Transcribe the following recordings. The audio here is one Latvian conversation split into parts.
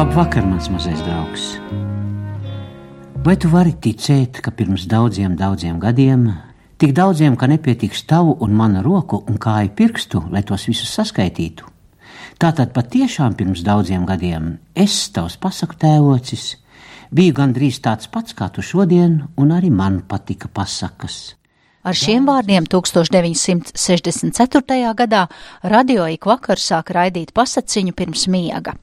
Labvakar, mans mazais draugs! Vai tu vari ticēt, ka pirms daudziem, daudziem gadiem, tik daudziem, ka nepietiks tavu un mana roku un kāju pirkstu, lai tos visus saskaitītu? Tātad patiešām pirms daudziem gadiem es, tavs pasaku tēvocis, biju gandrīz tāds pats kā tu šodien, un arī man patika pasakas. Ar šiem vārdiem 1964. gadā radio ik vakar sāk raidīt pasaciņu pirms miega.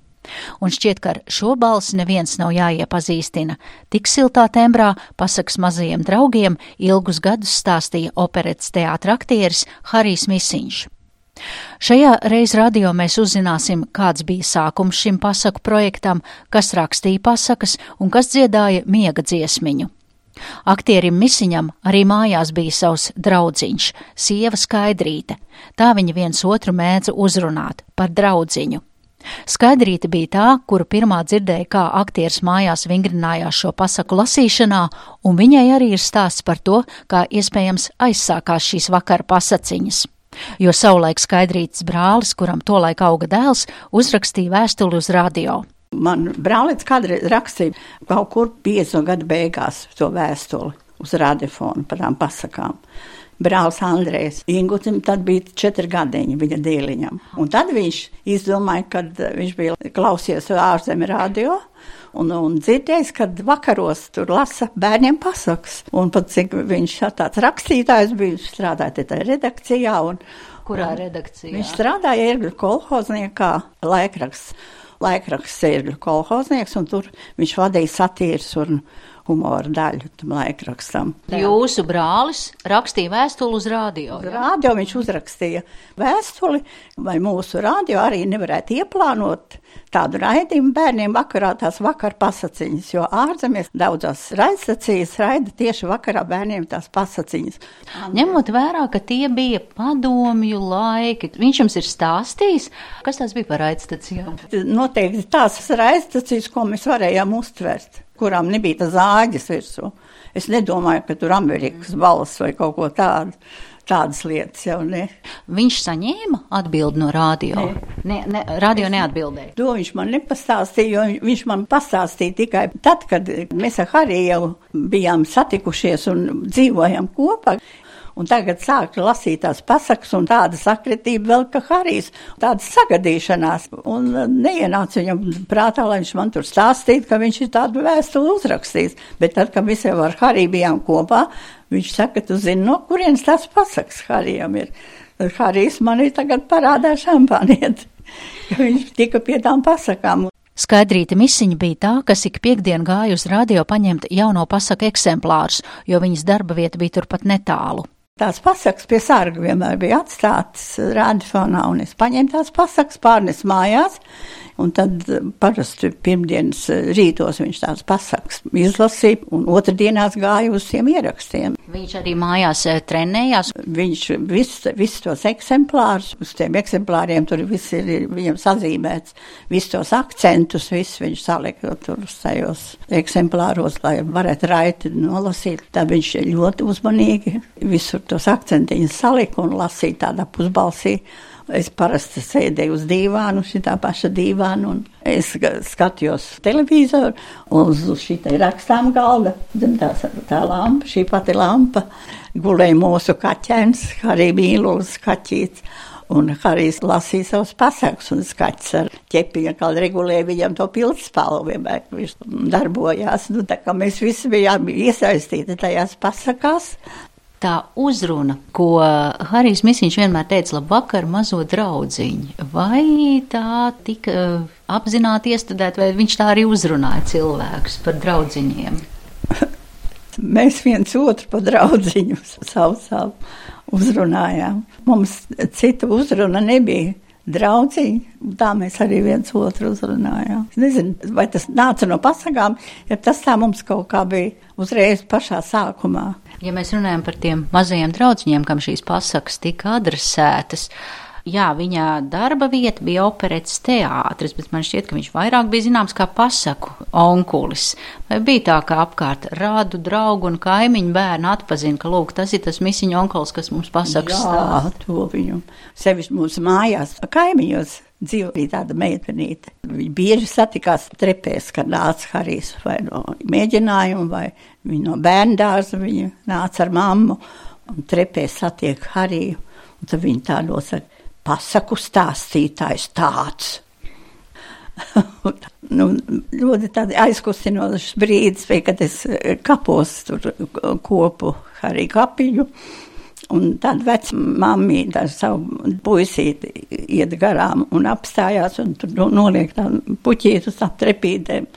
Un šķiet, ka ar šo balsi neviens nav jāiepazīstina. Tik siltā tembrā pasakas mazajiem draugiem ilgus gadus stāstīja operetes teātra aktieris Harijs Misiņš. Šajā reiz radio mēs uzzināsim, kāds bija sākums šim pasaku projektam, kas rakstīja pasakas un kas dziedāja miega dziesmiņu. Aktierim Misiņam arī mājās bija savs draudziņš, sieva Skaidrīte. Tā viņa viens otru mēdza uzrunāt par draudziņu. Skaidrīte bija tā, kuru pirmā dzirdēja, kā aktieris mājās vingrinājās šo pasaku lasīšanā, un viņai arī ir stāsts par to, kā iespējams aizsākās šīs vakara pasaciņas. Jo savulaik Skaidrītes brālis, kuram tolaik auga dēls, uzrakstīja vēstuli uz radio. Man brālis kādreiz rakstīja kaut kur 50 gadu beigās to vēstuli uz radiofonu par tām pasakām. Brālis Andrēs Ingutim tad bija četri gadiņi viņa dēliņam. Un tad viņš izdomāja, kad viņš bija klausies ārzemē radio un, un dzirdējis, kad vakaros tur lasa bērniem pasakas. Un pat cik viņš tāds rakstītājs bija, strādāja te redakcijā. Un, Kurā un redakcijā? Viņš strādāja Ērgļu kolhozniekā laikraksts. Laikraksts Ērgļu kolhoznieks, un tur viņš vadīja satīrs un humora daļu tam laikrakstam. Jūsu brālis rakstīja vēstuli uz radio. ja? Radio viņš uzrakstīja vēstuli, vai mūsu radio arī nevarētu ieplānot tādu raidījumu bērniem vakarā tās vakar pasaciņas, jo ārzemēs daudzās raidstacijas raida tieši vakarā bērniem tās pasaciņas. Ņemot vērā, ka tie bija padomju laiki, viņš jums ir stāstījis, kas tās bija par raidstacijām? Noteikti tās raidstacijas, ko mēs varējām uztvert, kurām nebija tā zāģis virsū. Es nedomāju, ka tur Amerikas balss vai kaut ko tādu. Tādas lietas jau ne. Viņš saņēma atbildi no radio. Ne, ne, radio neatbildēja. To viņš man nepastāstīja, jo viņ- viņš man pastāstīja tikai tad, kad mēs ar Hariju jau bijām satikušies un dzīvojam kopā. Un tagad sāk lasīt tās pasakas, un tāda sakritība vēl kā Harijs, tāda sagadīšanās. Un neienāca viņam prātā, lai viņš man tur stāstītu, ka viņš ir tādu vēstuli uzrakstījis. Bet tad, kad mēs jau ar Hariju bijām kopā, viņš saka, tu zini, no kurienes tās pasakas Harijam ir. Harijs man ir tagad parādā šampāniet, ka viņš tika pie tām pasakām. Skaidrīta misiņa bija tā, kas ik piekdien gāja uz radio paņemt jauno pasaku eksemplārus, jo viņas darba vieta bija turpat netālu. Tās pasakas pie sārga vienmēr bija atstātas radiofonā, un es paņēmu tās pasakas, pārnes mājās, un tad eh, parasti pirmdienas eh, rītos viņš tās pasakas izlasīja, un otrdienās gāja uz tiem ierakstiem. Viņš arī mājās eh, trenējās. Viņš visus vis tos eksemplārus, uz tiem eksemplāriem tur viss ir, viņam sazīmēts, visus tos akcentus, viss viņš salika tur uz tajos eksemplāros, lai varētu raiti nolasīt. Tad viņš ļoti uzmanīgi visur tos akcentiņus salika un lasīja tādā pusbalsī. Es parasti sēdēju uz dīvānu, šitā paša dīvāna, un es skatījos televizoru, un uz šī rakstām galda, zem tā, tā lampa, šī pati lampa, gulēja mūsu kaķēns, arī mīlulis kaķīts. Un Harijs lasīja savus pasakus, un skaits ar ķepiņu, kā regulēja viņam to pildspalvu, vienmēr viņš darbojās. Nu, tā kā mēs visi bijām iesaistīti tajās pasakās, Tā uzruna, ko Harijs Misiņš vienmēr teica, labvakar, mazo draudziņu, vai tā tika uh, apzināti iestudēta, vai viņš tā arī uzrunāja cilvēkus par draudziņiem? Mēs viens otru pa draudziņu saucām, uzrunājām. Mums cita uzruna nebija. draudziņi. Tā mēs arī viens otru uzrunājām. Es nezinu, vai tas nāca no pasakām, ja tas tā mums kaut kā bija uzreiz pašā sākumā. Ja mēs runājam par tiem mazajiem draudziņiem, kam šīs pasakas tika adresētas, jā, viņa darba vieta bija operetes teātris, bet man šķiet, ka viņš vairāk bija zināms kā pasaku onkulis. Vai bija tā, ka apkārt rādu draugu un kaimiņu bērnu atpazina, ka, lūk, tas ir tas misiņu onkulis, kas mums pasaka Jā, stāstu? to viņu. Sevišķi mūsu mājās, kaimiņos dzīvo bija tāda meitenīte. Viņa bieži satikās trepēs, kad nāca Harijs vai no mēģinājuma, vai viņa no bērndārza, viņa nāca ar mammu, un trepēs satiek Hariju, un tad viņa tā nosaka, pasaku stāstītājs tāds. nu, ļoti aizkustinošs brīdis kad es kapos tur kopu arī kapiņu. Un tad mammīte ar savu puisīti iet garām un apstājās un tur no- noliek tādu puķītu uz tām trepītēm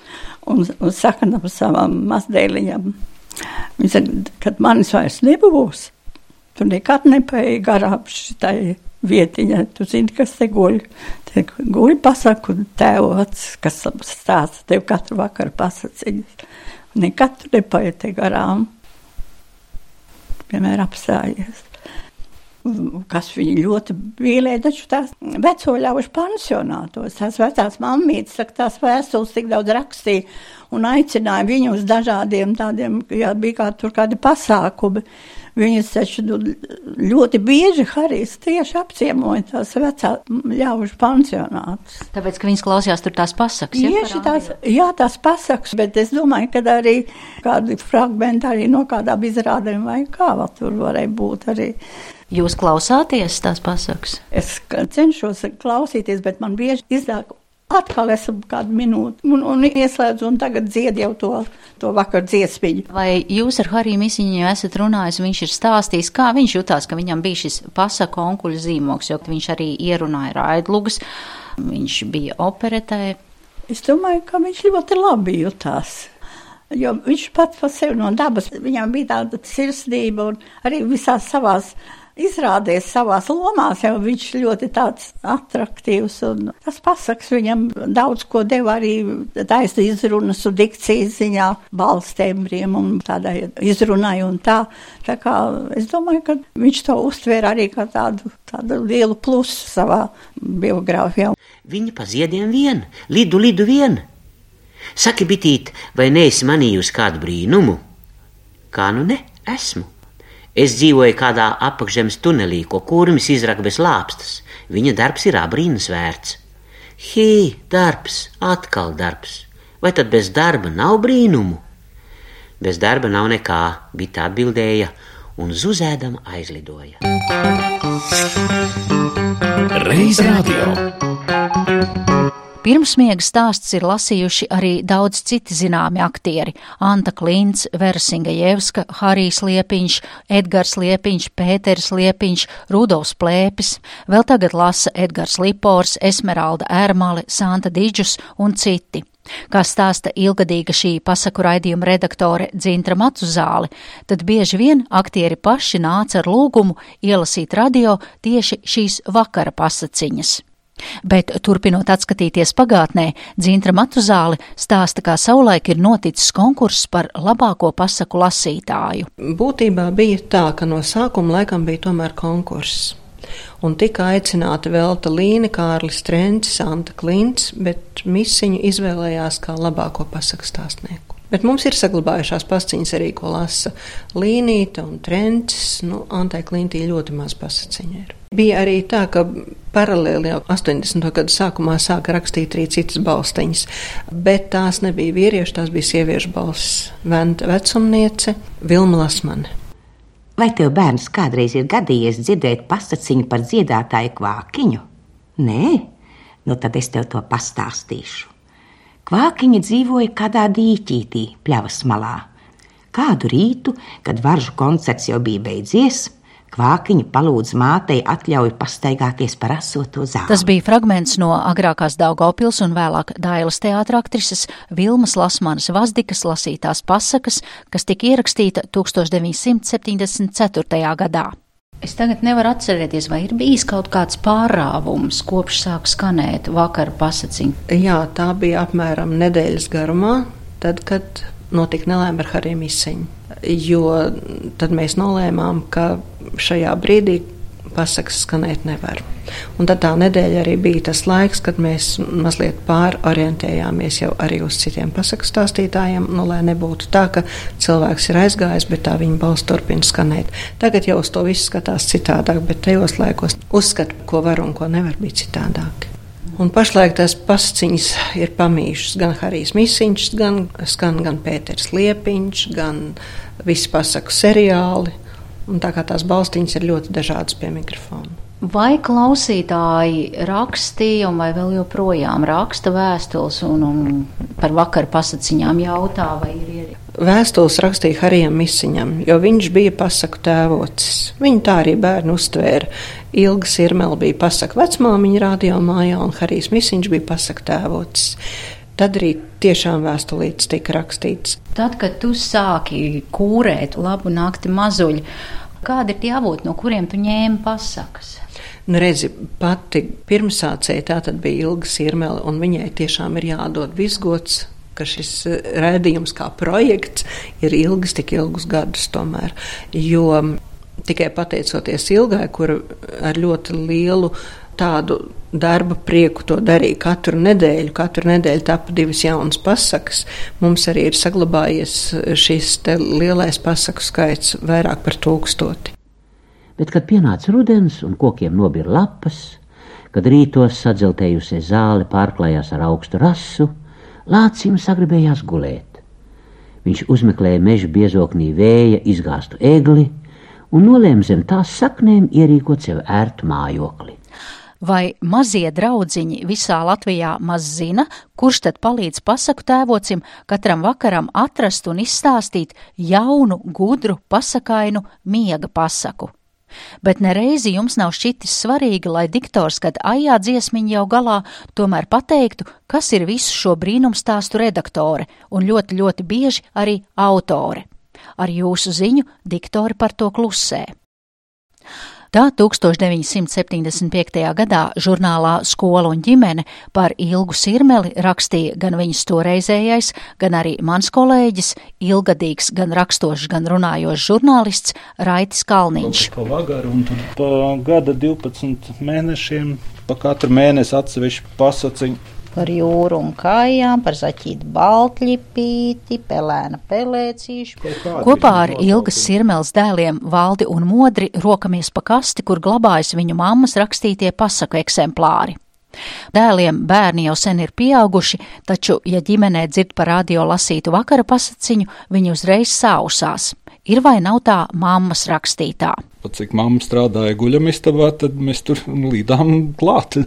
un, un saka tam savam mazdēliņam. Viņš saka, kad manis vairs nebūs, tu nekad nepaēji garām šitai vietiņai. Tu zini, kas te guļ. Te guļ pasaku tēvots, kas stāsta tev katru vakaru pasaciņas. Nekad tu nepaēji te garām. Piemēram, apstājies. Kas viņu ļoti mīlēja, taču tās veco ļaužu pansionātos, tās vecās mammītes, saka, tās vēstules tik daudz rakstīja un aicināja viņu uz dažādiem tādiem, ja bija kā tur kādi pasākumi. Viņas taču nu, ļoti bieži Harijs tieši apciemoja tās vecā ļaužu pansionātus. Tāpēc, ka viņas klausījās tur tās pasakas. ja, Tieši par tās, jā, tās pasakas, bet es domāju, ka arī kādi fragmenti arī no kādām izrādēm vai kā vēl tur varēja būt arī. Jūs klausāties tās pasakas? Es cenšos klausīties, bet man bieži iznāk atkal esmu kādu minūti un, un ieslēdzu un tagad dzied jau to, to vakar dziesmiņu. Vai jūs ar Hariju Misiņu esat runājis, viņš ir stāstījis, kā viņš jutās, ka viņam bija šis pasaku onkuļu zīmoks, jo viņš arī ierunāja raidlugas, viņš bija operetē. Es domāju, ka viņš ļoti labi jutās. Jo viņš pats par sevi no dabas, viņam bija tāda sirsnība un arī visās savās izrādēs, savās lomās, jau viņš ļoti tāds attraktīvs un tas pasaks viņam daudz ko deva arī taisa izrunas un dikcijas ziņā, balstembriem un tādai izrunai un tā. Tā kā es domāju, ka viņš to uztvēra arī kā tādu, tādu lielu plusu savā biogrāfijā. Viņa pa ziediem vien, lidu, lidu vien. Saki, bitīt, vai neesi manījusi kādu brīnumu? Kā nu ne, esmu. Es dzīvoju kādā apakšzemes tunelī, ko kurmis izraka bez lāpstas. Viņa darbs ir abrīnas vērts. Hī, darbs, atkal darbs. Vai tad bez darba nav brīnumu? Bez darba nav nekā, bija atbildēja un zuzēdama aizlidoja. Reiz radio. Pirmsmiega stāsts ir lasījuši arī daudz citi zināmi aktieri - Anta Klints, Versinga Jevska, Harijs Liepiņš, Edgars Liepiņš, Pēters Liepiņš, Rudolfs Plēpis, vēl tagad lasa Edgars Lipors, Esmeralda Ērmale, Santa Didžus un citi. Kā stāsta ilgadīga šī pasaku raidījuma redaktore Dzintra Matuzāle, tad bieži vien aktieri paši nāca ar lūgumu ielasīt radio tieši šīs vakara pasaciņas. Bet, turpinot atskatīties pagātnē, Dzintra Matuzāle stāsta, kā savulaik ir noticis konkurss par labāko pasaku lasītāju. Būtībā bija tā, ka no sākuma laikam bija tomēr konkurss. Un tika aicināti Velta Līne, Kārlis Trencis, Santa Klints, bet misiņu izvēlējās kā labāko pasaku stāstnieku. Bet mums ir saglabājušās pasciņas arī, ko lasa Līnīta un Trencis. Nu, Antai Klintī ļoti maz pasaciņa ir. Bija arī tā, ka paralēli jau 80. gadu sākumā sāka rakstīt arī citas balstiņas, bet tās nebija vīriešu, tās bija sieviešu balss. Venta vecumniece Vilma Lasmane. Vai tev bērns kādreiz ir gadījies dzirdēt pasakiņu par dziedātāju kvākiņu? Nē, nu tad es tev to pastāstīšu. Kvākiņa dzīvoja kādā dīķītī, pļavas malā. Kādu rītu, kad varžu koncerts jau bija beidzies, kvākiņa palūdza mātei atļauju pastaigāties par asoto zāli. Tas bija fragments no agrākās Daugopils un vēlāk Dailas teātra aktrises Vilmas Lasmanas Vazdikas lasītās pasakas, kas tika ierakstīta 1974. gadā. Es tagad nevaru atcerēties, vai ir bijis kaut kāds pārāvums, kopš sāk skanēt vakara pasaciņa. Jā, tā bija apmēram nedēļas garumā, tad, kad notika nelēma ar Hariju Misiņu. Jo tad mēs nolēmām, ka šajā brīdī pasakas skanēt nevar. Un tad tā nedēļa arī bija tas laiks, kad mēs mazliet pārorientējāmies jau arī uz citiem pasaku stāstītājiem, nu, lai nebūtu tā, ka cilvēks ir aizgājis, bet tā viņa balss turpina skanēt. Tagad jau uz to viss skatās citādāk, bet tajos laikos uzskatu, ko var un ko nevar būt citādāk. Un pašlaik tās pasciņas ir pamījušas gan Harijs Misiņš, gan skan gan Pēters Liepiņš, gan visi pasaku seriāli. Un tā kā tās balstiņas ir ļoti dažādas pie mikrofona. Vai klausītāji rakstīja, vai vēl joprojām raksta vēstules un, un par vakaru pasakiņām jautā, vai ir ierīkoti? Vēstules rakstīja Harijam Misiņam, jo viņš bija pasaku tēvocis. Viņu tā arī bērni uztvēra. Ilga Sirmela bija pasaku vecmāmiņa radio mājā, un Harijs Misiņš bija pasaku tēvocis tad arī tiešām vēstulītes tika rakstīts. Tad, kad tu sāki kūrēt labu nakti mazuļu, Kādi ir tie avoti, no kuriem tu ņēmi pasakas? Nu, redzi, pati pirmsācēja tā tad bija Ilga Sirmele, un viņai tiešām ir jādod visgods, ka šis eh, rēdījums kā projekts ir ilgs, tik ilgus gadus tomēr. Jo tikai pateicoties Ilgai, kur ar ļoti lielu tādu darba prieku to darīja katru nedēļu. Katru nedēļu tapa divas jaunas pasakas. Mums arī ir saglabājies šis lielais pasaku skaits vairāk par tūkstoti. Bet, kad pienāca rudens un kokiem nobira lapas, kad rītos sadzeltējusies zāle pārklājās ar augstu rasu, Lācim sagribējās gulēt. Viņš uzmeklēja meža biezoknī vēja izgāstu egli un nolēma zem tās saknēm ierīkot sev ērtu mājokli. Vai mazie draudziņi visā Latvijā maz zina, kurš tad palīdz pasaku tēvocim katram vakaram atrast un izstāstīt jaunu, gudru, pasakainu miega pasaku? Bet nereizi jums nav šķitis svarīgi, lai diktors, kad ajā dziesmiņa jau galā, tomēr pateiktu, kas ir visu šo brīnumstāstu redaktore un ļoti, ļoti bieži arī autore. Ar jūsu ziņu diktori par to klusē. Tā 1975. gadā žurnālā Skola un ģimene par ilgu sirmeli rakstīja gan viņas toreizējais, gan arī mans kolēģis, ilgadīgs gan rakstošs, gan runājošs žurnālists Raitis Kalniņš. Pa vagaru un pa gada 12 mēnešiem, pa katru mēnesi atsevišķu pasaciņu par jūru un kājām, par zaķītu baltļipīti, pelēna pelēcīšu. Kopā ar Ilgas sirmels dēliem Valdi un Modri rokamies pa kasti, kur glabājas viņu mammas rakstītie pasaku eksemplāri. Dēliem bērni jau sen ir pieauguši, taču, ja ģimenē dzird par radio lasītu vakara pasaciņu, viņi uzreiz sausās. Ir vai nav tā mammas rakstītā? Pat cik mamma strādāja guļamistabā, tad mēs tur līdām klāt.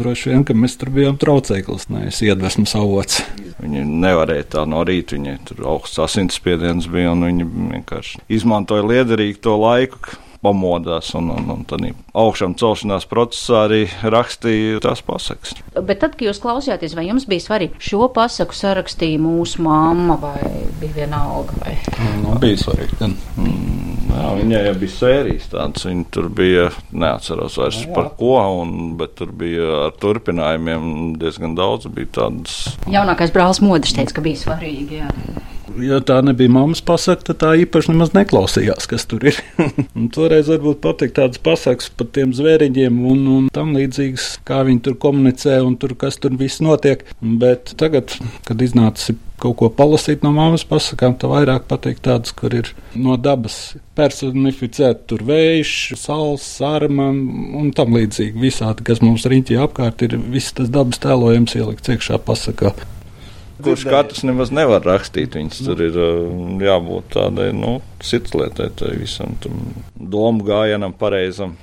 Droši vien, ka mēs tur bijām traucēklis, nevis iedvesmas avots. Viņi nevarēja tā no rīta, viņiem tur augsts asinsspiediens bija, un viņi vienkārši izmantoja liederīgi to laiku, pamodās, un, un, un tad augšām celšanās procesā arī rakstīja tās pasakas. Bet tad, kad jūs klausījāties, vai jums bija svarīgi šo pasaku sarakstīja mūsu mamma vai bija vienalga? Vai? Nu, bija svarīgi. Mm, jā, viņai jau bija sērijas tādas, viņa tur bija, neatceros vairs jā, jā. par ko, un, bet tur bija ar turpinājumiem diezgan daudz, bija tādas. Jaunākais brālis Modris teica, ka bija svarīgi, jā ja tā nebija mammas pasaka, tad tā īpaši nemaz neklausījās, kas tur ir. toreiz varbūt patika tādas pasakas par tiem zvēriņiem un, un tam līdzīgas, kā viņi tur komunicē un tur, kas tur viss notiek. Bet tagad, kad iznācis kaut ko palasīt no mammas pasakām, tā vairāk pateikt tādas, kur ir no dabas personificēta tur vējš, saules, sārma un tam līdzīgi. Visādi, kas mums riņķī apkārt, ir viss tas dabas tēlojums ielikts iekšā pasakā kurš katrs nemaz nevar rakstīt. Viņas tur ir jābūt tādai nu, sirds-lietai, tai visam domu gājienam, pareizam.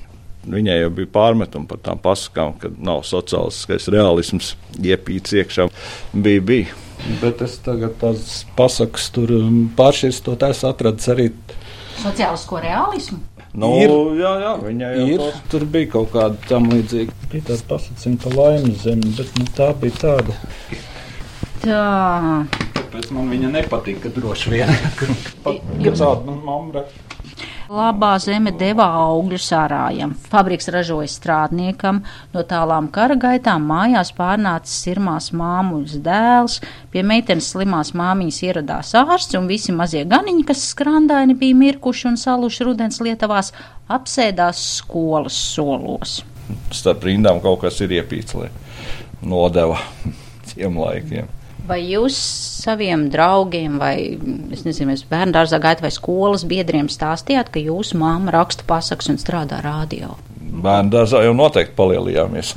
Viņai jau bija pārmetumi par tām pasakām, ka nav sociālistiskais realisms iepīts iekšā. Bija, bija. Bet es tagad tās pasakas tur pāršķirstot, esmu atradis arī. Sociālisko realismu? Nu, ir, jā, jā, viņa jau ir. To... Tur bija kaut kāda tam līdzīga. Bija tāds pasakījums par laimes zemi, bet nu, tā bija tāda. Tā. Tāpēc man viņa nepatika droši vien. Pat, tāda man mamma raksta. Labā zeme deva augļus ārājam, fabriks ražoja strādniekam, no tālām kara gaitām mājās pārnācis sirmās māmuļas dēls, pie meitenes slimās māmiņas ieradās ārsts un visi mazie ganiņi, kas skrandaini bija mirkuši un saluši rudens lietavās, apsēdās skolas solos. Starp rindām kaut kas ir iepīclē, nodeva tiem laikiem. Vai jūs saviem draugiem, vai nezinu, bērnu dārzā gaitā vai skolas biedriem stāstījāt, ka jūsu mamma raksta pasakas un strādā rādio? Bērnu dārzā jau noteikti palielījāmies.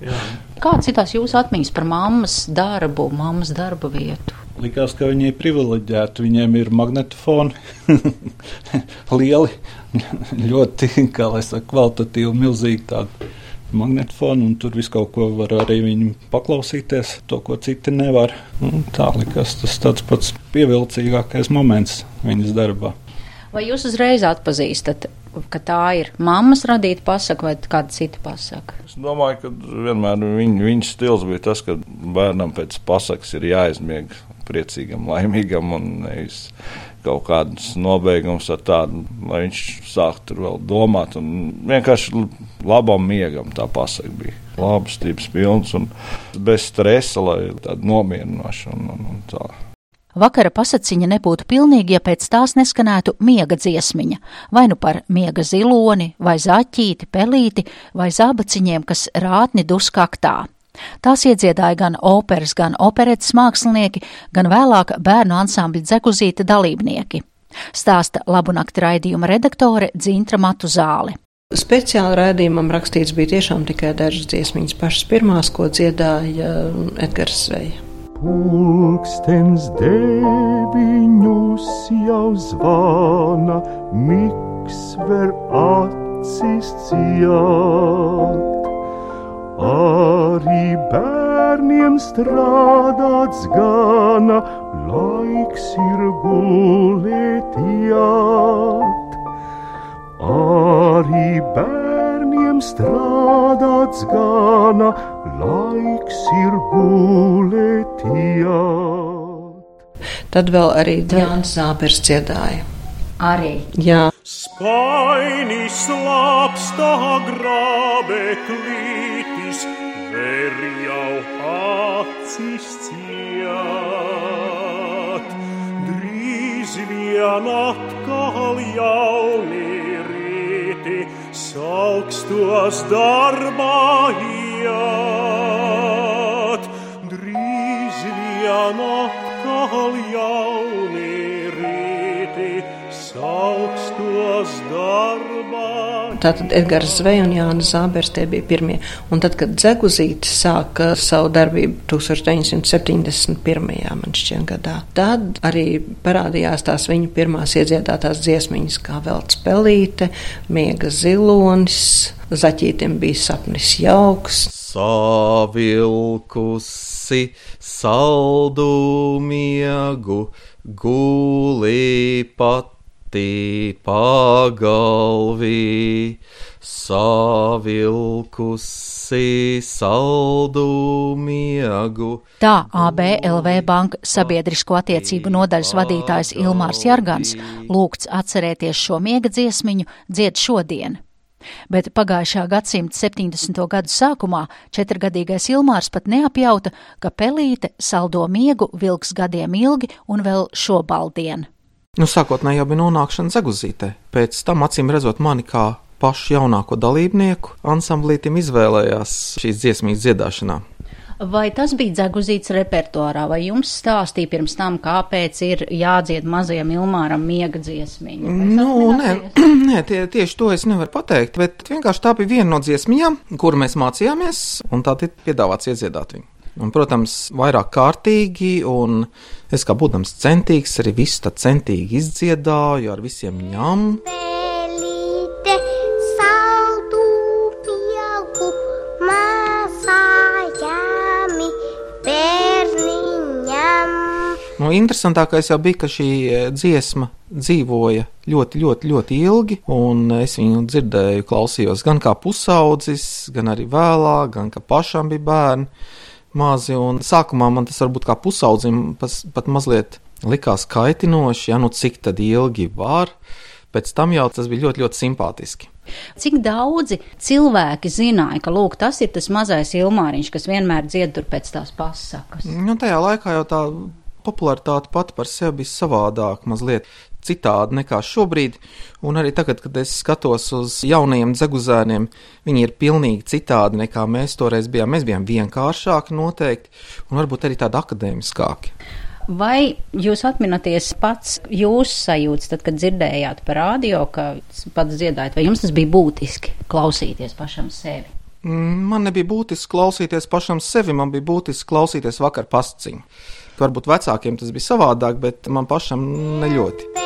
Kāds ir tās jūsu atmiņas par mammas darbu, mammas darba vietu? Likās, ka viņi ir privileģēti. Viņiem ir magnetofoni, lieli, ļoti, kā lai saka, kvalitatīvi, milzīgi tādi magnetofonu, un tur viss kaut ko var arī viņu paklausīties, to, ko citi nevar. Un tā likās tas tāds pats pievilcīgākais moments viņas darbā. Vai jūs uzreiz atpazīstat, ka tā ir mammas radīta pasaka vai kāda cita pasaka? Es domāju, ka vienmēr viņ, viņas stils bija tas, ka bērnam pēc pasakas ir jāizmieg priecīgam, laimīgam un nevis kaut kādas nobeigumus ar tādu, lai viņš sāktu tur vēl domāt. Vienkārši labam miegam tā pasaka bija. Labs, stiprs, pilns un bez stresa, lai tāda nomierinošana un, un tā. Vakara pasaciņa nebūtu pilnīga, ja pēc tās neskanētu miega dziesmiņa, vai nu par miega ziloni, vai zaķīti, pelīti, vai zābaciņiem, kas rātni duskaktā. Tās iedziedāja gan operas, gan operetes mākslinieki, gan vēlāk bērnu ansambļa dzekuzīta dalībnieki. Stāsta labu nakti raidījuma redaktore Dzintra Matu Zāle. Speciāli raidījumam rakstīts bija tiešām tikai dažas dziesmiņas, pašas pirmās, ko dziedāja Edgars Zveja. Pulkstens deviņus jau zvana, miks ver acis ciet. Arī bērniem strādāts gana, laiks ir gulēt jāt. Arī bērniem strādāts gana, laiks ir gulēt jāt. Tad vēl arī Jānis Zāpers dziedāja. Arī. Jā. Spainis slāpstā grābeklītis, ver jau acis ciet. Drīz vien atkal jauni rīti, saukstos darbā iet. Drīz vien atkal jauni rīti, augstos darbā. Tātad Edgars Zveja un Jānis Zābers tie bija pirmie. Un tad, kad Dzeguzīte sāka savu darbību 1971. man šķiet gadā, tad arī parādījās tās viņu pirmās iedziedātās dziesmiņas, kā Velts Pelīte, Miega Zilonis, Zaķītiem bija sapnis jauks. Savilkusi saldu miegu, gulī pat pati pagalvī, savilkusi saldu miegu. Tā ABLV banka sabiedrisko attiecību nodaļas vadītājs Ilmārs Jargans lūgts atcerēties šo miega dziesmiņu dzied šodien. Bet pagājušā gadsimta 70. gadu sākumā četrgadīgais Ilmārs pat neapjauta, ka pelīte saldo miegu vilks gadiem ilgi un vēl šobaldien. Nu, sākotnēji jau bija nonākšana Zaguzītē, pēc tam acīm redzot mani kā pašu jaunāko dalībnieku, ansamblītim izvēlējās šīs dziesmīs dziedāšanā. Vai tas bija dzeguzīts repertuārā, vai jums stāstīja pirms tam, kāpēc ir jādzied mazajam Ilmāram miega dziesmiņa? Nu, nē, nē tie, tieši to es nevaru pateikt, bet vienkārši tā bija viena no dziesmiņām, kuru mēs mācījāmies, un tā tika piedāvāts iedziedāt viņu. Un, protams, vairāk kārtīgi, un es kā būdams centīgs, arī visu tā centīgi izdziedāju, ar visiem ņem. Pelīte, saldu pieaugu, mazājami bērniņam. Nu, interesantākais jau bija, ka šī dziesma dzīvoja ļoti, ļoti, ļoti ilgi, un es viņu dzirdēju, klausījos gan kā pusaudzis, gan arī vēlāk, gan kā pašam bija bērni mazi. Sākumā man tas varbūt kā pusaudzim pat mazliet likās kaitinoši, ja nu cik tad ilgi var. Pēc tam jau tas bija ļoti, ļoti simpātiski. Cik daudzi cilvēki zināja, ka lūk, tas ir tas mazais Ilmāriņš, kas vienmēr dzied tur pēc tās pasakas? Nu, tajā laikā jau tā popularitāte pati par sevi bija savādāka, mazliet citādi nekā šobrīd. Un arī tagad, kad es skatos uz jaunajiem dzeguzēniem, viņi ir pilnīgi citādi nekā mēs toreiz bijām. Mēs bijām vienkāršāki noteikti, un varbūt arī tādi akadēmiskāki. Vai jūs atminaties pats jūsu sajūtas, tad, kad dzirdējāt par radio, ka pats dziedājat, vai jums tas bija būtiski klausīties pašam sevi? Mm, Man nebija būtiski klausīties pašam sevi, man bija būtiski klausīties vakar pasciņu. Varbūt vecākiem tas bija savādāk, bet man pašam neļoti. Pelite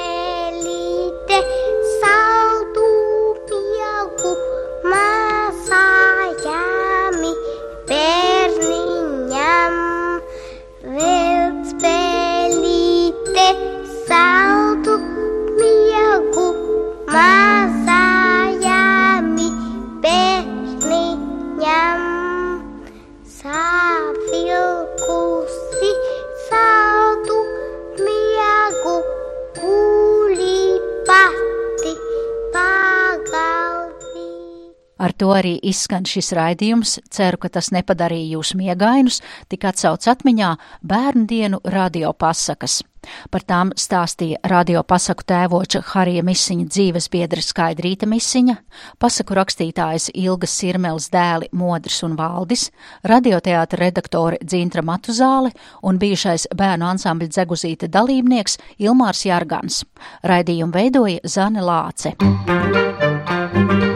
arī izskan šis raidījums. Ceru, ka tas nepadarīja jūs miegainus, tik atsauc atmiņā bērnu dienu radio pasakas. Par tām stāstīja radio pasaku tēvoča Harija Misiņa dzīves biedra Skaidrīta Misiņa, pasaku rakstītājas Ilgas Sirmels dēli Modris un Valdis, radioteātra redaktore Dzintra Matuzāle un bijušais bērnu ansambļa dzeguzīta dalībnieks Ilmārs Jargans. Raidījumu veidoja Zane Lāce. Reiz